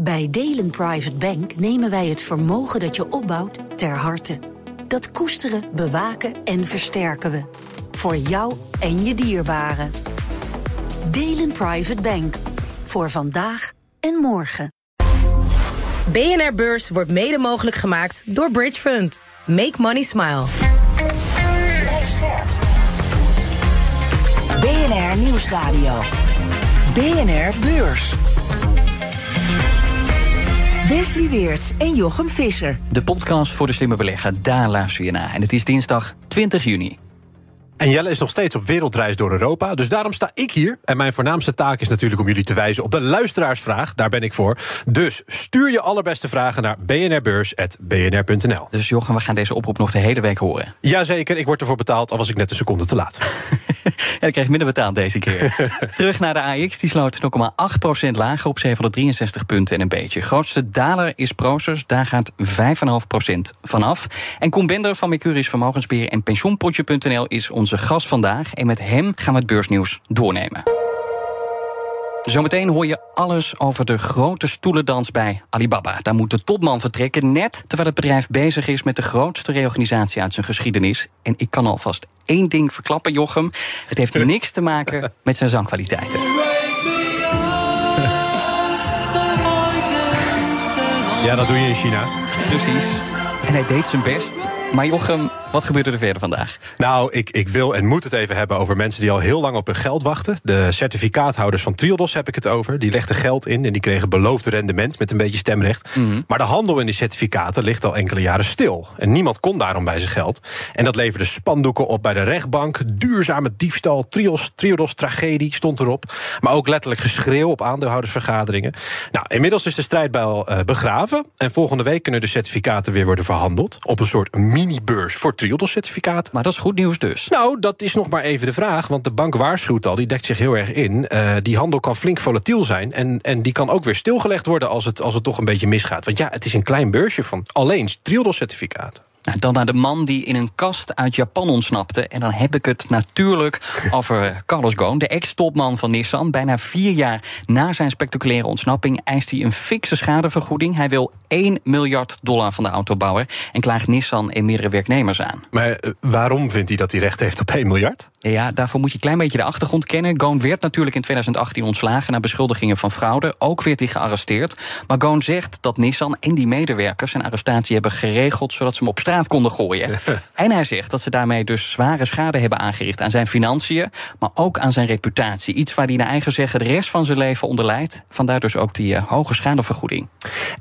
Bij Delen Private Bank nemen wij het vermogen dat je opbouwt ter harte. Dat koesteren, bewaken en versterken we. Voor jou en je dierbaren. Delen Private Bank. Voor vandaag en morgen. BNR Beurs wordt mede mogelijk gemaakt door Bridge Fund. Make money smile. BNR Nieuwsradio. BNR Beurs. Wesley Weerts en Jochem Visser. De podcast voor de slimme belegger, daar luister je naar. En het is dinsdag 20 juni. En Jelle is nog steeds op wereldreis door Europa. Dus daarom sta ik hier. En mijn voornaamste taak is natuurlijk om jullie te wijzen op de luisteraarsvraag. Daar ben ik voor. Dus stuur je allerbeste vragen naar bnrbeurs.bnr.nl. Dus Jochem, we gaan deze oproep nog de hele week horen. Jazeker, ik word ervoor betaald, al was ik net een seconde te laat. en ik krijg minder betaald deze keer. Terug naar de AX, die sloot 0,8% lager op 763 punten en een beetje. Grootste daler is Proces, daar gaat 5,5% vanaf. En Koen Bender van Mercurius Vermogensbeheer en pensioenpotje.nl is ons onze gast vandaag. En met hem gaan we het beursnieuws doornemen. Zometeen hoor je alles over de grote stoelendans bij Alibaba. Daar moet de topman vertrekken, net terwijl het bedrijf bezig is met de grootste reorganisatie uit zijn geschiedenis. En ik kan alvast één ding verklappen, Jochem. Het heeft niks te maken met zijn zangkwaliteiten. Ja, dat doe je in China. Precies. En hij deed zijn best. Maar Jochem, wat gebeurde er verder vandaag? Nou, ik, ik wil en moet het even hebben over mensen die al heel lang op hun geld wachten. De certificaathouders van Triodos heb ik het over. Die legden geld in en die kregen beloofd rendement met een beetje stemrecht. Mhm. Maar de handel in die certificaten ligt al enkele jaren stil. En niemand kon daarom bij zijn geld. En dat leverde spandoeken op bij de rechtbank. Duurzame diefstal, Trios, Triodos tragedie stond erop. Maar ook letterlijk geschreeuw op aandeelhoudersvergaderingen. Nou, inmiddels is de strijdbijl uh, begraven. En volgende week kunnen de certificaten weer worden verhandeld. Op een soort mini-beurs voor Triodos-certificaat. Maar dat is goed nieuws dus. Nou, dat is nog maar even de vraag. Want de bank waarschuwt al, die dekt zich heel erg in. Uh, die handel kan flink volatiel zijn. En, en die kan ook weer stilgelegd worden als het, als het toch een beetje misgaat. Want ja, het is een klein beursje van alleen Triodos-certificaten. Nou, dan naar de man die in een kast uit Japan ontsnapte. En dan heb ik het natuurlijk over Carlos Ghosn, de ex-topman van Nissan. Bijna vier jaar na zijn spectaculaire ontsnapping eist hij een fikse schadevergoeding. Hij wil 1 miljard dollar van de autobouwer en klaagt Nissan en meerdere werknemers aan. Maar eh, waarom vindt hij dat hij recht heeft op 1 miljard? Ja, daarvoor moet je een klein beetje de achtergrond kennen. Ghosn werd natuurlijk in 2018 ontslagen na beschuldigingen van fraude. Ook werd hij gearresteerd. Maar Ghosn zegt dat Nissan en die medewerkers zijn arrestatie hebben geregeld zodat ze hem op straat konden gooien. en hij zegt dat ze daarmee dus zware schade hebben aangericht aan zijn financiën, maar ook aan zijn reputatie. Iets waar hij naar eigen zeggen de rest van zijn leven onder leidt. Vandaar dus ook die uh, hoge schadevergoeding.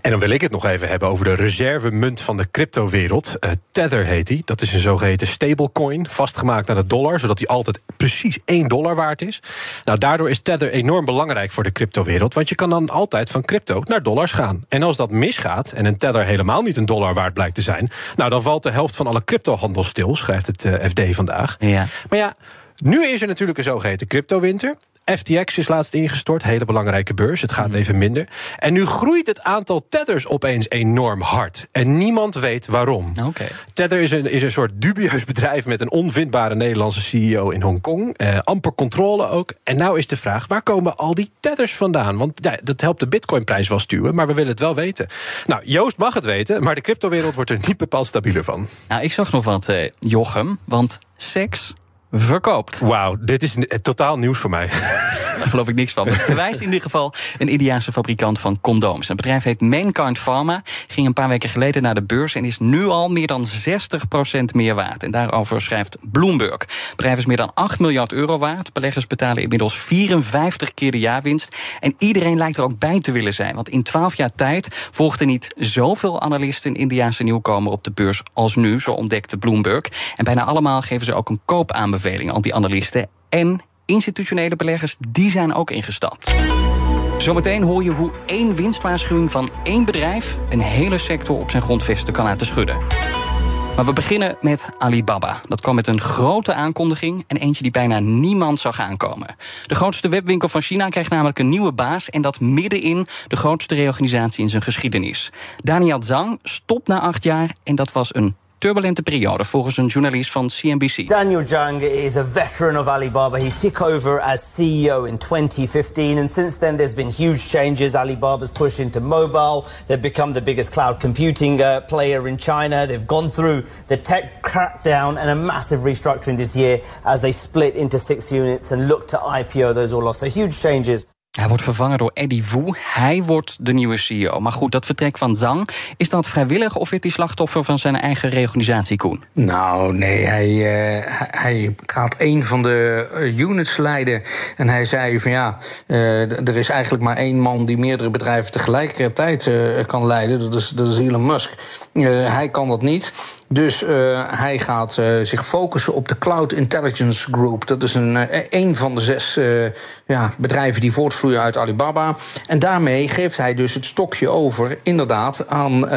En dan wil ik het nog even hebben over de reservemunt van de cryptowereld. Uh, Tether heet die. Dat is een zogeheten stablecoin, vastgemaakt aan de dollar, zodat die altijd precies 1 dollar waard is. Nou, daardoor is Tether enorm belangrijk voor de cryptowereld, want je kan dan altijd van crypto naar dollars gaan. En als dat misgaat en een Tether helemaal niet een dollar waard blijkt te zijn, nou dan valt de helft van alle cryptohandel stil, schrijft het eh, FD vandaag. Ja. Maar ja, nu is er natuurlijk een zogeheten cryptowinter. FTX is laatst ingestort, hele belangrijke beurs. Het gaat mhm. even minder. En nu groeit het aantal tethers opeens enorm hard. En niemand weet waarom. Okay. Tether is een, is een soort dubieus bedrijf met een onvindbare Nederlandse CEO in Hongkong. Eh, amper controle ook. En nou is de vraag, waar komen al die tethers vandaan? Want ja, dat helpt de bitcoinprijs wel stuwen, maar we willen het wel weten. Nou, Joost mag het weten, maar de cryptowereld wordt er niet bepaald stabieler van. Nou, ik zag nog wat, eh, Jochem, want seks verkoopt. Wauw, dit is totaal nieuws voor mij. Daar geloof ik niks van. Het bewijst in ieder geval een Indiaanse fabrikant van condooms. Het bedrijf heet Mankind Pharma. Ging een paar weken geleden naar de beurs en is nu al meer dan 60% meer waard. En daarover schrijft Bloomberg. Het bedrijf is meer dan 8 miljard euro waard. Beleggers betalen inmiddels 54 keer de jaarwinst. En iedereen lijkt er ook bij te willen zijn. Want in 12 jaar tijd volgden niet zoveel analisten een Indiaanse nieuwkomer op de beurs als nu, zo ontdekte Bloomberg. En bijna allemaal geven ze ook een koopaanbeveling aan die analisten. En institutionele beleggers, die zijn ook ingestapt. Zometeen hoor je hoe één winstwaarschuwing van één bedrijf een hele sector op zijn grondvesten kan laten schudden. Maar we beginnen met Alibaba. Dat kwam met een grote aankondiging en eentje die bijna niemand zag aankomen. De grootste webwinkel van China krijgt namelijk een nieuwe baas en dat midden in de grootste reorganisatie in zijn geschiedenis. Daniel Zhang stopt na acht jaar en dat was een turbulente periode volgens een journalist van CNBC. Daniel Zhang is a veteran of Alibaba. He took over as CEO in 2015 and since then there's been huge changes. Alibaba's pushed into mobile. They've become the biggest cloud computing uh, player in China. They've gone through the tech crackdown and a massive restructuring this year as they split into six units and look to IPO those all off. So huge changes. Hij wordt vervangen door Eddie Wu. Hij wordt de nieuwe CEO. Maar goed, dat vertrek van Zhang, is dat vrijwillig of werd hij slachtoffer van zijn eigen reorganisatie, Koen? Nou, nee, hij, uh, hij gaat een van de eh, units leiden. En hij zei van ja, uh, er is eigenlijk maar één man die meerdere bedrijven tegelijkertijd kan leiden. Dat is, dat is Elon Musk. hij kan dat niet. Dus hij gaat zich focussen op de Cloud Intelligence Group. Dat is een, een van de zes ja, bedrijven die voortvloeien uit Alibaba. En daarmee geeft hij dus het stokje over, inderdaad, aan,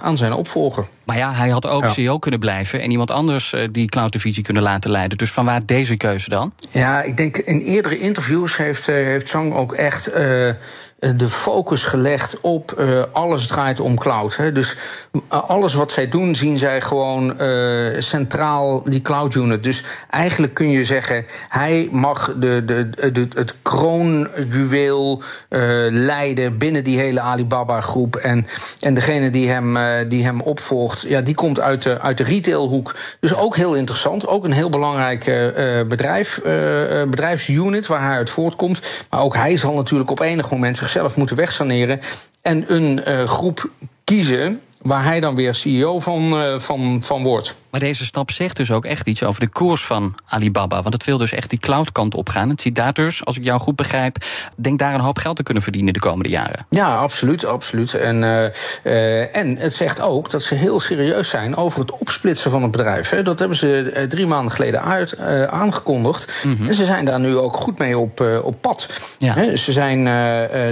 aan zijn opvolger. Maar ja, hij had ook ja. CEO kunnen blijven en iemand anders die cloud divisie kunnen laten leiden. Dus vanwaar deze keuze dan? Ja, ik denk in eerdere interviews heeft, heeft Zhang ook echt de focus gelegd op uh, alles draait om cloud. Hè. Dus alles wat zij doen, zien zij gewoon uh, centraal die cloud unit. Dus eigenlijk kun je zeggen, hij mag de, de, de, het kroonjuweel uh, leiden binnen die hele Alibaba-groep. En, en degene die hem, die hem opvolgt, ja, die komt uit de, uit de retailhoek. Dus ook heel interessant. Ook een heel belangrijk bedrijf, bedrijfsunit waar hij uit voortkomt. Maar ook hij zal natuurlijk op enig moment zichzelf moeten wegsaneren en een groep kiezen waar hij dan weer CEO van, van, van wordt. Maar deze stap zegt dus ook echt iets over de koers van Alibaba. Want het wil dus echt die cloudkant opgaan. Het ziet daar dus, als ik jou goed begrijp, denk daar een hoop geld te kunnen verdienen de komende jaren. Ja, absoluut, absoluut. En, uh, uh, en het zegt ook dat ze heel serieus zijn over het opsplitsen van het bedrijf. Hè. Dat hebben ze drie maanden geleden uit, uh, aangekondigd. Mm -hmm. En ze zijn daar nu ook goed mee op, op pad. Ja. Hè. Ze zijn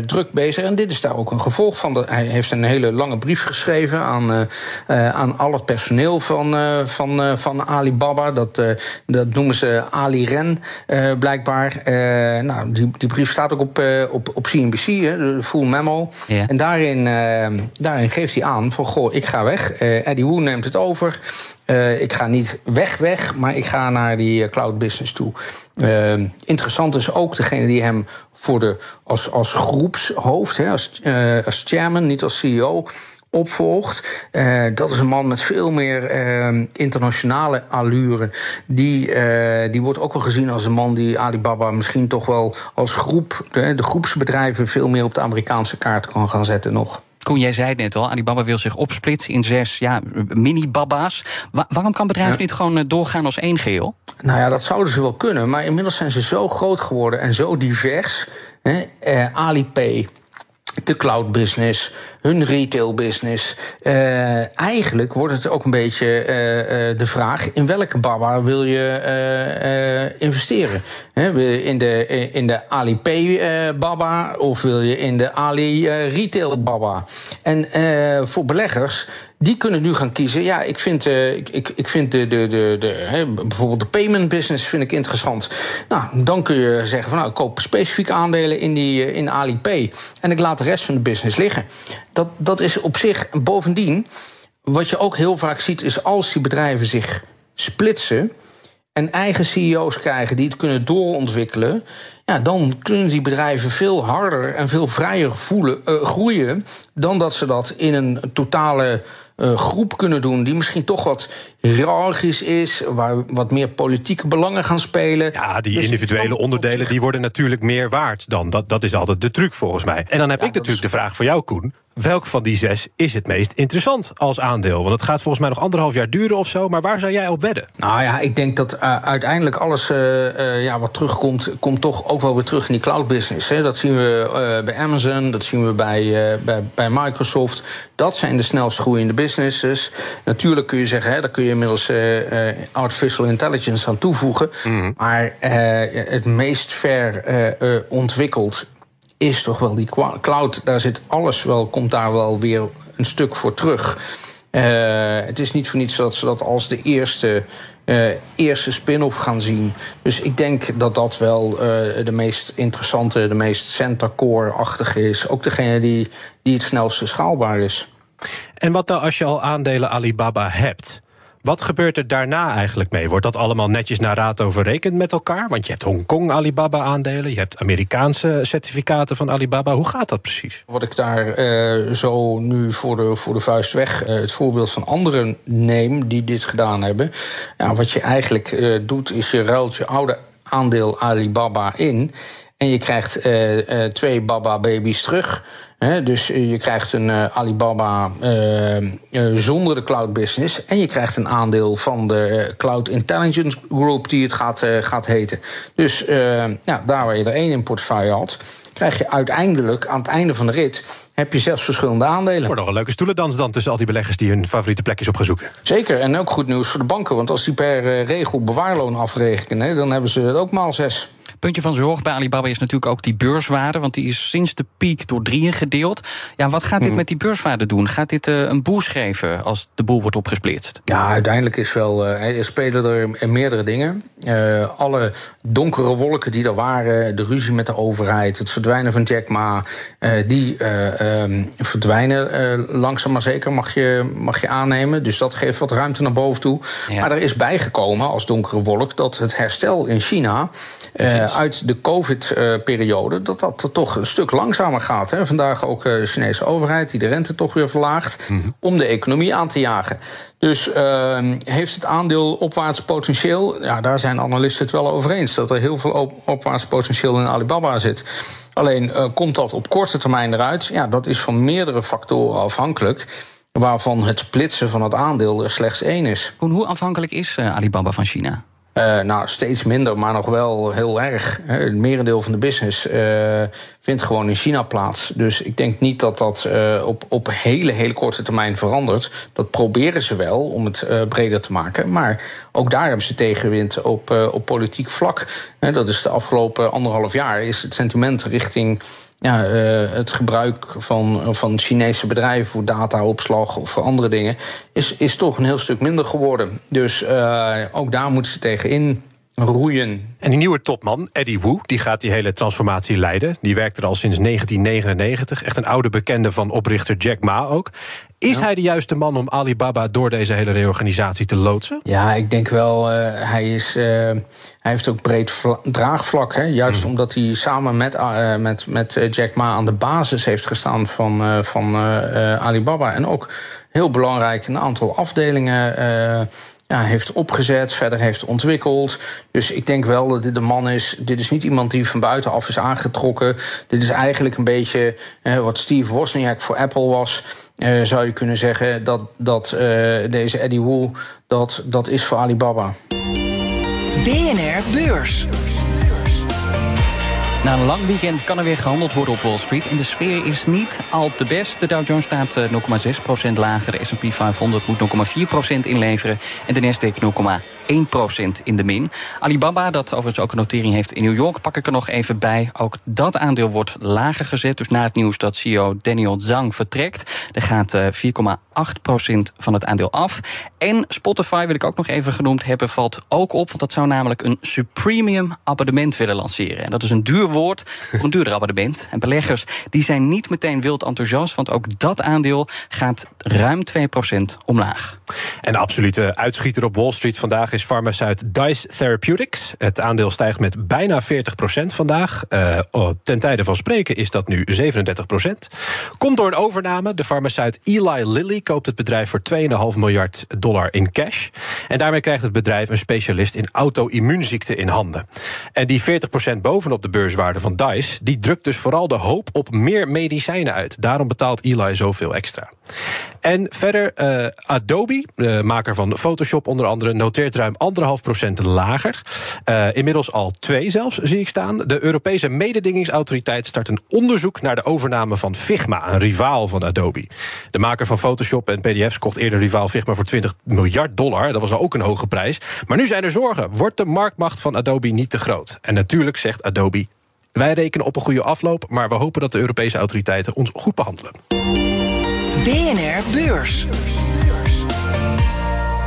druk bezig. En dit is daar ook een gevolg van. Hij heeft een hele lange brief geschreven aan, aan al het personeel van van, uh, van Alibaba. Dat, uh, dat noemen ze Ali Ren blijkbaar. nou, die, die brief staat ook op, op, op CNBC, hè, de full memo. Ja. En daarin, daarin geeft hij aan van, goh, ik ga weg. Eddie Wu neemt het over. ik ga niet weg, weg, maar ik ga naar die cloud business toe. interessant is ook degene die hem voor de, als, als groepshoofd, hè, als, als chairman, niet als CEO opvolgt. Uh, dat is een man met veel meer uh, internationale allure. Die, uh, die wordt ook wel gezien als een man die Alibaba misschien toch wel als groep, de, de groepsbedrijven, veel meer op de Amerikaanse kaart kan gaan zetten nog. Koen, jij zei het net al, Alibaba wil zich opsplitsen in zes ja, mini-baba's. Wa waarom kan bedrijf ja. niet gewoon doorgaan als één geheel? Nou ja, dat zouden ze wel kunnen. Maar inmiddels zijn ze zo groot geworden en zo divers. Hè? Alipay, de cloud business, hun retail business. Uh, eigenlijk wordt het ook een beetje uh, uh, de vraag: in welke baba wil je investeren? He, in, de, in de Alipay baba of wil je in de Ali retail baba? En voor beleggers die kunnen nu gaan kiezen. Ja, ik vind, uh, ik, ik vind de, de, de, de, hè, bijvoorbeeld de payment business vind ik interessant. Nou, dan kun je zeggen van nou, ik koop specifieke aandelen in, die, in Alipay. En ik laat de rest van de business liggen. Dat, dat is op zich. Bovendien, wat je ook heel vaak ziet, is als die bedrijven zich splitsen en eigen CEO's krijgen die het kunnen doorontwikkelen, ja, dan kunnen die bedrijven veel harder en veel vrijer voelen, uh, groeien dan dat ze dat in een totale uh, groep kunnen doen die misschien toch wat hiërarchisch is, waar wat meer politieke belangen gaan spelen. Ja, die dus individuele onderdelen die worden natuurlijk meer waard dan. Dat, dat is altijd de truc volgens mij. En dan heb ja, ik natuurlijk is... de vraag voor jou, Koen welk van die zes is het meest interessant als aandeel? Want het gaat volgens mij nog anderhalf jaar duren of zo. Maar waar zou jij op wedden? Nou ja, ik denk dat uh, uiteindelijk alles uh, uh, ja, wat terugkomt... komt toch ook wel weer terug in die cloud business. Hè. Dat zien we bij Amazon, dat zien we bij, bij, bij, Microsoft. Dat zijn de snelst groeiende businesses. Natuurlijk kun je zeggen, hè, daar kun je inmiddels artificial intelligence aan toevoegen. Mm. Maar het meest ver ontwikkeld is toch wel die cloud. Daar zit alles wel, komt daar wel weer een stuk voor terug. Uh, het is niet voor niets dat ze dat als de eerste, uh, eerste spin-off gaan zien. Dus ik denk dat dat wel uh, de meest interessante, de meest center core-achtige is. Ook degene die, die het snelste schaalbaar is. En wat nou als je al aandelen Alibaba hebt? Wat gebeurt er daarna eigenlijk mee? Wordt dat allemaal netjes naar raad overrekend met elkaar? Want je hebt Hongkong Alibaba-aandelen, je hebt Amerikaanse certificaten van Alibaba. Hoe gaat dat precies? Wat ik daar uh, zo nu voor de, voor de vuist weg uh, het voorbeeld van anderen neem die dit gedaan hebben. Wat je eigenlijk uh, doet, is je ruilt je oude aandeel Alibaba in. En je krijgt twee Baba-baby's terug. Dus je krijgt een Alibaba zonder de cloud business. En je krijgt een aandeel van de Cloud Intelligence Group, die het gaat, gaat heten. Dus ja, daar waar je er één in portefeuille had, krijg je uiteindelijk aan het einde van de rit heb je zelfs verschillende aandelen. Wordt nog een leuke stoelendans dan tussen al die beleggers die hun favoriete plekjes op gaan zoeken. Zeker, en ook goed nieuws voor de banken. Want als die per regel bewaarloon afrekenen, dan hebben ze het ook maal zes. Puntje van zorg bij Alibaba is natuurlijk ook die beurswaarde, want die is sinds de piek door drieën gedeeld. Ja, wat gaat dit Hmm. met die beurswaarde doen? Gaat dit uh, een boost geven als de boel wordt opgesplitst? Ja, uiteindelijk is wel, uh, er spelen er meerdere dingen. Uh, alle donkere wolken die er waren, de ruzie met de overheid, het verdwijnen van Jack Ma, die um, verdwijnen langzaam maar zeker, mag je, mag je aannemen. Dus dat geeft wat ruimte naar boven toe. Ja. Maar er is bijgekomen als donkere wolk dat het herstel in China uit de COVID-periode, dat dat toch een stuk langzamer gaat. Hè. Vandaag ook de Chinese overheid die de rente toch weer verlaagt mm -hmm. om de economie aan te jagen. Dus uh, heeft het aandeel opwaarts potentieel? Ja, daar zijn analisten het wel over eens. Dat er heel veel op opwaarts potentieel in Alibaba zit. Alleen uh, komt dat op korte termijn eruit? Ja, dat is van meerdere factoren afhankelijk. Waarvan het splitsen van het aandeel er slechts één is. Hoe afhankelijk is uh, Alibaba van China? Uh, nou, steeds minder, maar nog wel heel erg. Het merendeel van de business uh, vindt gewoon in China plaats. Dus ik denk niet dat dat uh, op, op hele, hele korte termijn verandert. Dat proberen ze wel om het breder te maken. Maar ook daar hebben ze tegenwind op, op politiek vlak. dat is de afgelopen anderhalf jaar is het sentiment richting ja, uh, het gebruik van, van Chinese bedrijven voor dataopslag of voor andere dingen is, is toch een heel stuk minder geworden. Dus uh, ook daar moeten ze tegenin roeien. En die nieuwe topman, Eddie Wu, die gaat die hele transformatie leiden. Die werkt er al sinds 1999. Echt een oude bekende van oprichter Jack Ma ook. Is ja. hij de juiste man om Alibaba door deze hele reorganisatie te loodsen? Ja, ik denk wel. Uh, hij, is, uh, hij heeft ook breed draagvlak. Hè? Juist mm. omdat hij samen met, uh, met, met Jack Ma aan de basis heeft gestaan van, van Alibaba. En ook heel belangrijk een aantal afdelingen ja, heeft opgezet, verder heeft ontwikkeld. Dus ik denk wel dat dit een man is. Dit is niet iemand die van buitenaf is aangetrokken. Dit is eigenlijk een beetje eh, wat Steve Wozniak voor Apple was. Uh, zou je kunnen zeggen dat, dat uh, deze Eddie Wu, dat, dat is voor Alibaba. BNR Beurs. Na een lang weekend kan er weer gehandeld worden op Wall Street. En de sfeer is niet al te best. De Dow Jones staat 0,6% lager. De S&P 500 moet 0,4% inleveren. En de Nasdaq 0,1% in de min. Alibaba, dat overigens ook een notering heeft in New York... pak ik er nog even bij. Ook dat aandeel wordt lager gezet. Dus na het nieuws dat CEO Daniel Zhang vertrekt... er gaat 4,8% van het aandeel af. En Spotify, wil ik ook nog even genoemd hebben... valt ook op, want dat zou namelijk een Supremium abonnement willen lanceren. En dat is een duur woord voor een duurder abonnement. En beleggers die zijn niet meteen wild enthousiast... want ook dat aandeel gaat ruim 2% omlaag. En de absolute uitschieter op Wall Street vandaag is farmaceut Dice Therapeutics. Het aandeel stijgt met bijna 40% vandaag. Uh, oh, ten tijde van spreken is dat nu 37% Komt door een overname. De farmaceut Eli Lilly koopt het bedrijf voor 2,5 miljard dollar in cash. En daarmee krijgt het bedrijf een specialist in auto-immuunziekten in handen. En die 40% bovenop de beurswaarde van Dice... die drukt dus vooral de hoop op meer medicijnen uit. Daarom betaalt Eli zoveel extra. En verder, uh, Adobe, de maker van Photoshop onder andere... noteert ruim 1,5% lager. Uh, inmiddels al twee zelfs, zie ik staan. De Europese mededingingsautoriteit start een onderzoek... naar de overname van Figma, een rivaal van Adobe. De maker van Photoshop en pdf's kocht eerder rivaal Figma... voor 20 miljard dollar, dat was al ook een hoge prijs. Maar nu zijn er zorgen. Wordt de marktmacht van Adobe niet te groot? En natuurlijk zegt Adobe... Wij rekenen op een goede afloop, maar we hopen dat de Europese autoriteiten ons goed behandelen. BNR Beurs.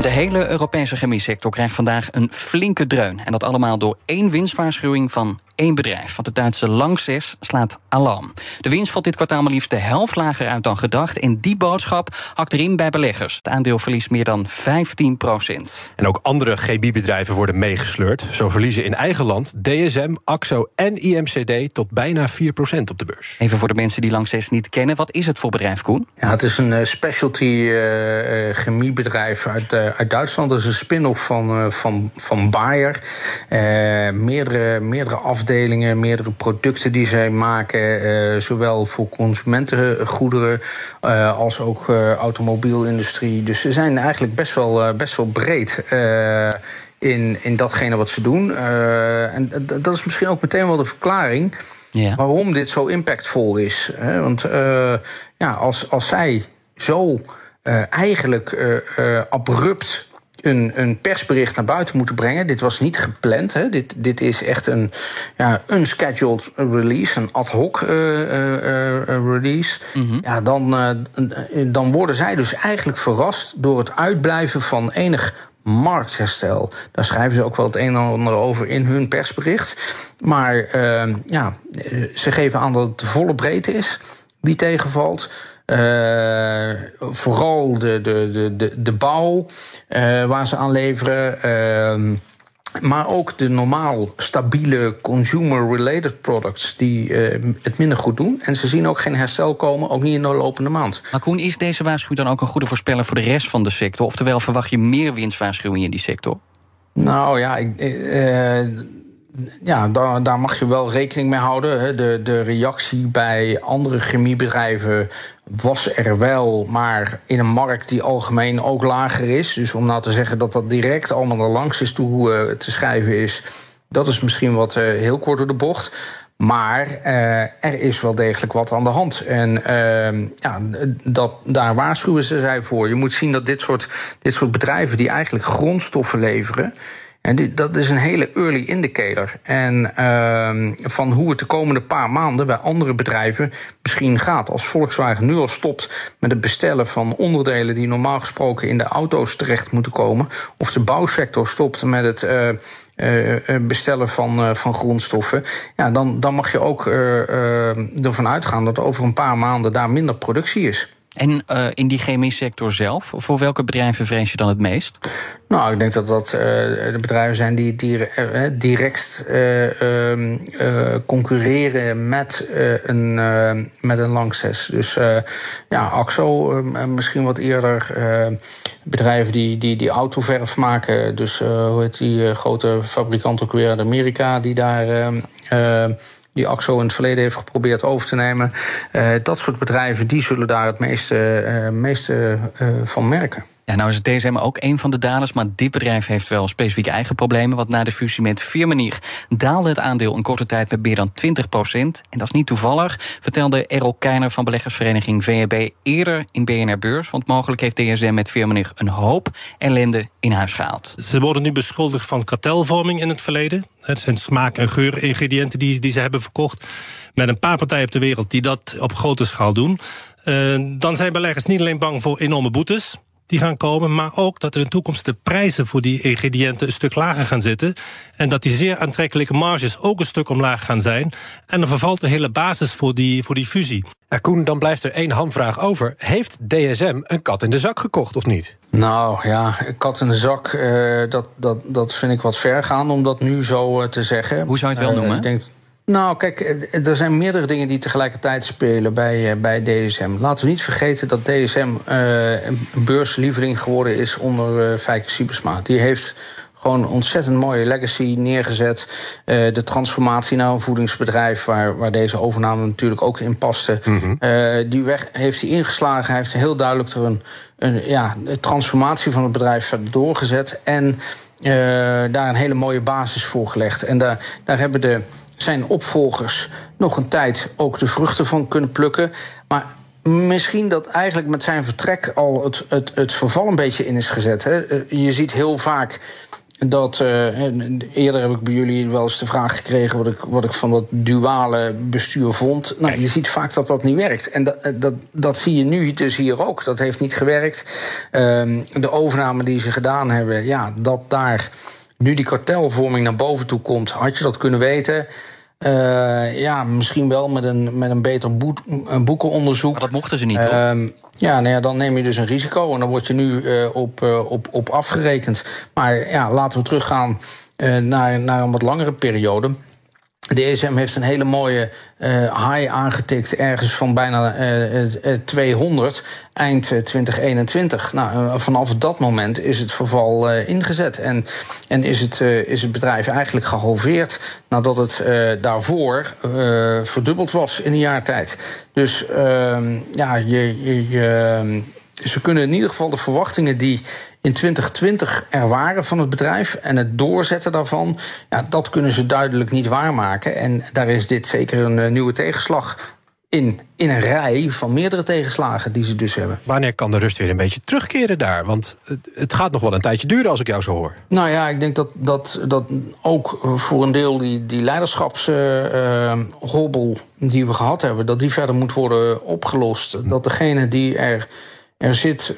De hele Europese chemiesector krijgt vandaag een flinke dreun. En dat allemaal door één winstwaarschuwing van één bedrijf, want het Duitse Lanxess slaat alarm. De winst valt dit kwartaal maar liefst de helft lager uit dan gedacht. En die boodschap hakt erin bij beleggers. Het aandeel verliest meer dan 15 procent. En ook andere chemiebedrijven worden meegesleurd. Zo verliezen in eigen land DSM, AXO en IMCD tot bijna 4 procent op de beurs. Even voor de mensen die Lanxess niet kennen, wat is het voor bedrijf, Koen? Ja, het is een uh, specialty uh, chemiebedrijf uit, uh, uit Duitsland. Dat is een spin-off van, van, van Bayer. meerdere, meerdere afdelingen, meerdere producten die zij maken. zowel voor consumentengoederen als ook automobielindustrie. Dus ze zijn eigenlijk best wel, best wel breed in, in datgene wat ze doen. Uh, en dat is misschien ook meteen wel de verklaring ja. waarom dit zo impactvol is. Hè? Want uh, ja, als, als zij zo uh, eigenlijk abrupt een, een persbericht naar buiten moeten brengen. Dit was niet gepland. Hè. Dit, dit is echt een ja, unscheduled release, een ad hoc uh, uh, release. Mm -hmm. Ja, dan, dan worden zij dus eigenlijk verrast door het uitblijven van enig marktherstel. Daar schrijven ze ook wel het een en ander over in hun persbericht. Maar ja, ze geven aan dat het de volle breedte is die tegenvalt. Uh, vooral de, de, de, de, bouw uh, waar ze aan leveren. Uh, maar ook de normaal stabiele consumer-related products die uh, het minder goed doen. En ze zien ook geen herstel komen, ook niet in de lopende maand. Maar Koen, is deze waarschuwing dan ook een goede voorspeller voor de rest van de sector? Oftewel, verwacht je meer winstwaarschuwingen in die sector? Nou ja, ik, ja, daar, daar mag je wel rekening mee houden. De, de reactie bij andere chemiebedrijven was er wel, maar in een markt die algemeen ook lager is. Dus om nou te zeggen dat dat direct allemaal er langs is toe uh, te schrijven is, dat is misschien wat uh, heel kort door de bocht. Maar uh, er is wel degelijk wat aan de hand. En ja, dat, daar waarschuwen ze zij voor. Je moet zien dat dit soort, dit soort bedrijven die eigenlijk grondstoffen leveren. En dit, dat is een hele early indicator. En uh, van hoe het de komende paar maanden bij andere bedrijven misschien gaat. Als Volkswagen nu al stopt met het bestellen van onderdelen die normaal gesproken in de auto's terecht moeten komen. Of de bouwsector stopt met het. Uh, uh, bestellen van, uh, van grondstoffen. Ja, dan, dan mag je ook ervan uitgaan dat over een paar maanden daar minder productie is. En uh, in die chemie sector zelf, voor welke bedrijven vrees je dan het meest? Nou, ik denk dat dat uh, de bedrijven zijn die, die uh, direct ehm, concurreren met, een, met een Lanxess. Dus ja, AXO misschien wat eerder. bedrijven die, die, die autoverf maken. Dus hoe heet die grote fabrikant ook weer uit Amerika, die daar die AXO in het verleden heeft geprobeerd over te nemen. Uh, dat soort bedrijven die zullen daar het meeste, uh, meeste uh, van merken. Ja, nou is het DSM ook een van de daders, maar dit bedrijf heeft wel specifieke eigen problemen. Want na de fusie met Firmenich daalde het aandeel een korte tijd met meer dan 20 procent. En dat is niet toevallig, vertelde Errol Keiner van beleggersvereniging VEB eerder in BNR Beurs. Want mogelijk heeft DSM met Firmenich een hoop ellende in huis gehaald. Ze worden nu beschuldigd van kartelvorming in het verleden. Het zijn smaak- en geuringrediënten die, die ze hebben verkocht. Met een paar partijen op de wereld die dat op grote schaal doen. Uh, dan zijn beleggers niet alleen bang voor enorme boetes die gaan komen, maar ook dat in de toekomst de prijzen voor die ingrediënten een stuk lager gaan zitten. En dat die zeer aantrekkelijke marges ook een stuk omlaag gaan zijn. En dan vervalt de hele basis voor die, voor die fusie. Ja, Koen, dan blijft er één hamvraag over. Heeft DSM een kat in de zak gekocht of niet? Nou ja, kat in de zak, uh, dat, dat, dat vind ik wat ver gaan om dat nu zo uh, te zeggen. Hoe zou je het wel uh, noemen? Ik denk, nou, kijk, er zijn meerdere dingen die tegelijkertijd spelen bij, uh, bij DSM. Laten we niet vergeten dat DSM uh, een beurslieveling geworden is onder uh, Fijke Siebersma. Die heeft gewoon een ontzettend mooie legacy neergezet. Uh, de transformatie naar een voedingsbedrijf, waar, waar deze overname natuurlijk ook in paste. Mm -hmm. uh, die weg heeft hij ingeslagen. Hij heeft heel duidelijk er een, een ja, de transformatie van het bedrijf verder doorgezet. En uh, daar een hele mooie basis voor gelegd. En daar, daar hebben de zijn opvolgers nog een tijd ook de vruchten van kunnen plukken. Maar misschien dat eigenlijk met zijn vertrek al het, het, het verval een beetje in is gezet. Hè. Je ziet heel vaak dat. Uh, eerder heb ik bij jullie wel eens de vraag gekregen wat ik, wat ik van dat duale bestuur vond. Nou, je ziet vaak dat dat niet werkt. En dat, dat, dat zie je nu dus hier ook. Dat heeft niet gewerkt. Uh, de overname die ze gedaan hebben, ja, dat daar nu die kartelvorming naar boven toe komt, had je dat kunnen weten. Uh, ja, misschien wel met een, met een beter boek, een boekenonderzoek. Maar dat mochten ze niet, toch? Uh, ja, nou ja, dan neem je dus een risico en dan word je nu uh, op, op, op afgerekend. Maar ja, laten we teruggaan naar, naar een wat langere periode. De ESM heeft een hele mooie uh, high aangetikt, ergens van bijna uh, 200 eind 2021. Nou, vanaf dat moment is het verval ingezet en, en is, het, is het bedrijf eigenlijk gehalveerd nadat het daarvoor verdubbeld was in een jaar tijd. Dus ehm, ja, je, je, ze kunnen in ieder geval de verwachtingen die in 2020 er waren van het bedrijf en het doorzetten daarvan, ja, dat kunnen ze duidelijk niet waarmaken. En daar is dit zeker een uh, nieuwe tegenslag in, in een rij van meerdere tegenslagen die ze dus hebben. Wanneer kan de rust weer een beetje terugkeren daar? Want het gaat nog wel een tijdje duren als ik jou zo hoor. Nou ja, ik denk dat, dat, dat ook voor een deel die, die leiderschapshobbel uh, die we gehad hebben, dat die verder moet worden opgelost. Dat degene die er er zit, uh,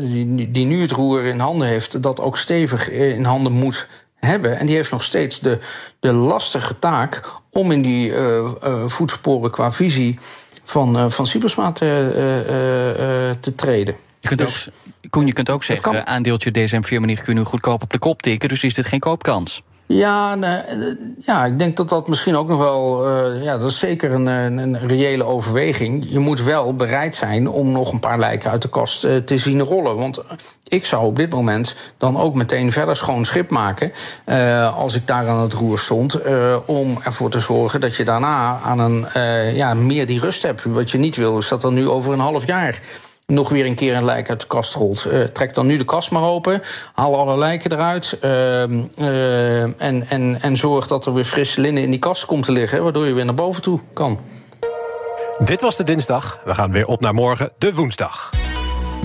die, die nu het roer in handen heeft, dat ook stevig in handen moet hebben. En die heeft nog steeds de, de lastige taak om in die uh, uh, voetsporen qua visie van, uh, van Cybersma te, te treden. Je kunt dus, ook, Koen, je kunt ook zeggen, aandeeltje DSM-firma kunnen goedkoop op de kop tikken, dus is dit geen koopkans. Ja, nee, ja, ik denk dat dat misschien ook nog wel. Uh, ja, dat is zeker een, een, reële overweging. Je moet wel bereid zijn om nog een paar lijken uit de kast te zien rollen. Want ik zou op dit moment dan ook meteen verder schoon schip maken. Als ik daar aan het roer stond. om ervoor te zorgen dat je daarna aan een. ja, meer die rust hebt. Wat je niet wil, is dat dan nu over een half jaar nog weer een keer een lijk uit de kast rolt. Uh, trek dan nu de kast maar open. Haal alle lijken eruit. Uh, uh, en, en, en zorg dat er weer fris linnen in die kast komt te liggen. Waardoor je weer naar boven toe kan. Dit was de dinsdag. We gaan weer op naar morgen, de woensdag.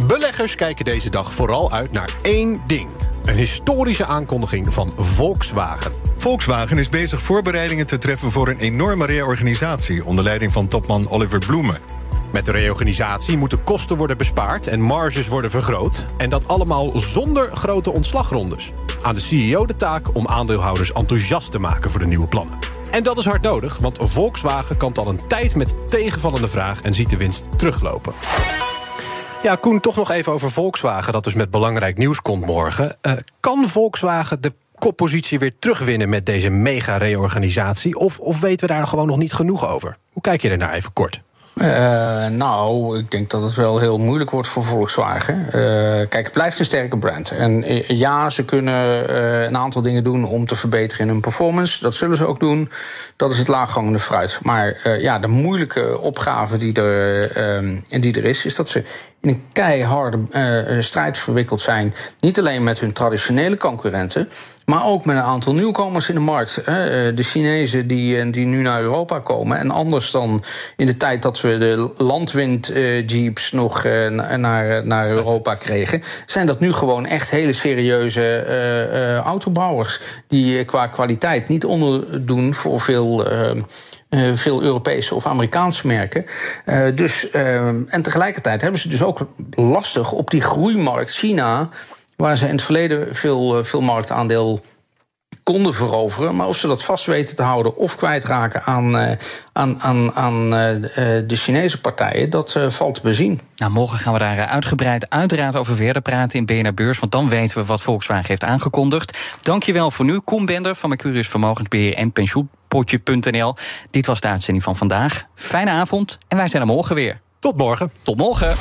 Beleggers kijken deze dag vooral uit naar één ding. Een historische aankondiging van Volkswagen. Volkswagen is bezig voorbereidingen te treffen voor een enorme reorganisatie onder leiding van topman Oliver Bloemen. Met de reorganisatie moeten kosten worden bespaard en marges worden vergroot. En dat allemaal zonder grote ontslagrondes. Aan de CEO de taak om aandeelhouders enthousiast te maken voor de nieuwe plannen. En dat is hard nodig, want Volkswagen kampt al een tijd met tegenvallende vraag en ziet de winst teruglopen. Ja, Koen, toch nog even over Volkswagen, dat dus met belangrijk nieuws komt morgen. Uh, kan Volkswagen de koppositie weer terugwinnen met deze mega-reorganisatie? Of, of weten we daar gewoon nog niet genoeg over? Hoe kijk je ernaar even kort? Uh, nou, ik denk dat het wel heel moeilijk wordt voor Volkswagen. Uh, kijk, het blijft een sterke brand. En uh, ja, ze kunnen een aantal dingen doen om te verbeteren in hun performance. Dat zullen ze ook doen. Dat is het laaghangende fruit. Maar ja, de moeilijke opgave die er, die er is, is dat ze in een keiharde strijd verwikkeld zijn. Niet alleen met hun traditionele concurrenten, maar ook met een aantal nieuwkomers in de markt. De Chinezen die, die nu naar Europa komen. En anders dan in de tijd dat we de landwind-jeeps nog naar, naar Europa kregen, zijn dat nu gewoon echt hele serieuze autobouwers. Die qua kwaliteit niet onderdoen voor veel. Veel Europese of Amerikaanse merken. Dus, uh, en tegelijkertijd hebben ze dus ook lastig op die groeimarkt China, waar ze in het verleden veel, veel marktaandeel konden veroveren. Maar of ze dat vast weten te houden of kwijtraken aan, uh, aan, aan, aan uh, de Chinese partijen, dat valt te bezien. Nou, morgen gaan we daar uitgebreid uiteraard over verder praten in BNR Beurs. Want dan weten we wat Volkswagen heeft aangekondigd. Dankjewel voor nu, Koen Bender van Mercurius Vermogensbeheer en Pensioenpotje.nl. Dit was de uitzending van vandaag. Fijne avond en wij zijn er morgen weer. Tot morgen. Tot morgen.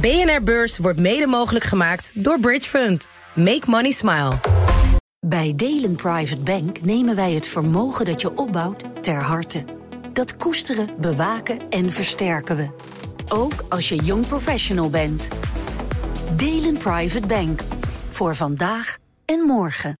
BNR Beurs wordt mede mogelijk gemaakt door Bridge Fund. Make money smile. Bij Delen Private Bank nemen wij het vermogen dat je opbouwt ter harte. Dat koesteren, bewaken en versterken we. Ook als je jong professional bent. Delen Private Bank. Voor vandaag en morgen.